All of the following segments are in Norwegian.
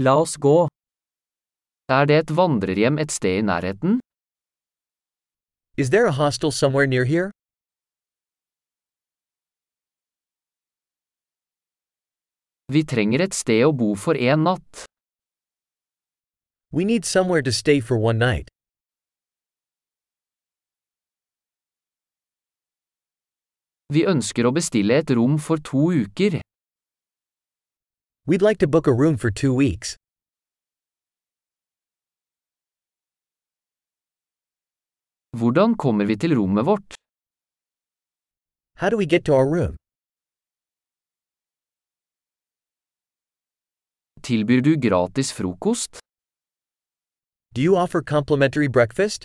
La oss gå. Er det et vandrerhjem et sted i nærheten? Is there a hostel somewhere near here? Vi trenger et sted å bo for en natt. We need somewhere to stay for one night. Vi ønsker å bestille et rom for to uker. We'd like to book a room for two weeks. Hvordan kommer vi til rommet vårt? How do we get to our room? Tilbyr du gratis frokost? Do you offer complimentary breakfast?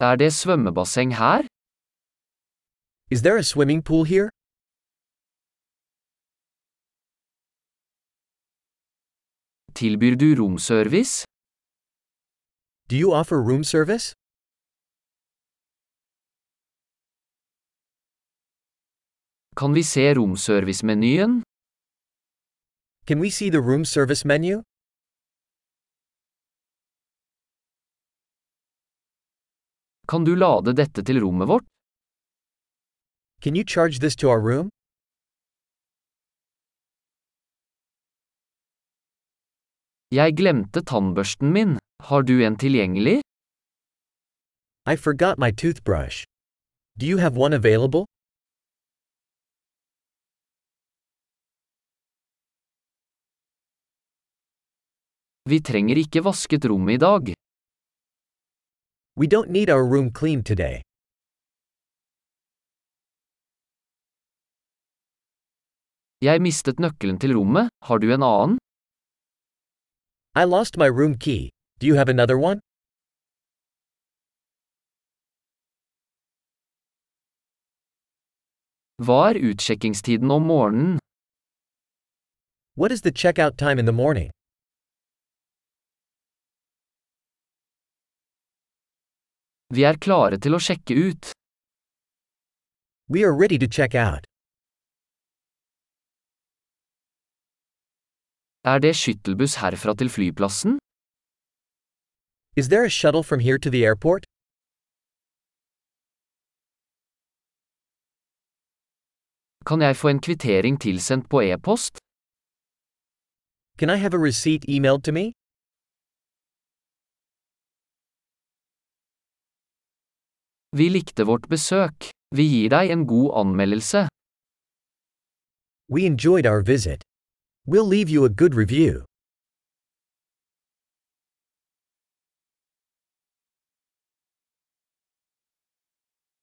Er det svømmebasseng her? Is there a swimming pool here? Tilbyr du romservice? Do you offer room service? Kan vi se romservice-menyen? Can we see the room service menu? Kan du lade dette til rommet vårt? Can you charge this to our room? Jeg glemte tannbørsten min. Har du en tilgjengelig? I forgot my toothbrush. Do you have one available? Vi trenger ikke vasket rommet i dag. We don't need our room cleaned today. Jeg mistet nøkkelen til rommet, har du en annen? I lost my room key. Do you have another one? Hva er utsjekkingstiden om morgenen? What is the checkout time in the morning? Vi er klare til å sjekke ut. We are ready to check out. Er det skyttelbuss herfra til flyplassen? Is there a shuttle from here to the airport? Kan jeg få en kvittering tilsendt på e-post? Can I have a receipt emailed to me? Vi likte vårt besøk. Vi gir deg en god anmeldelse. We enjoyed our visit. We'll leave you a good review.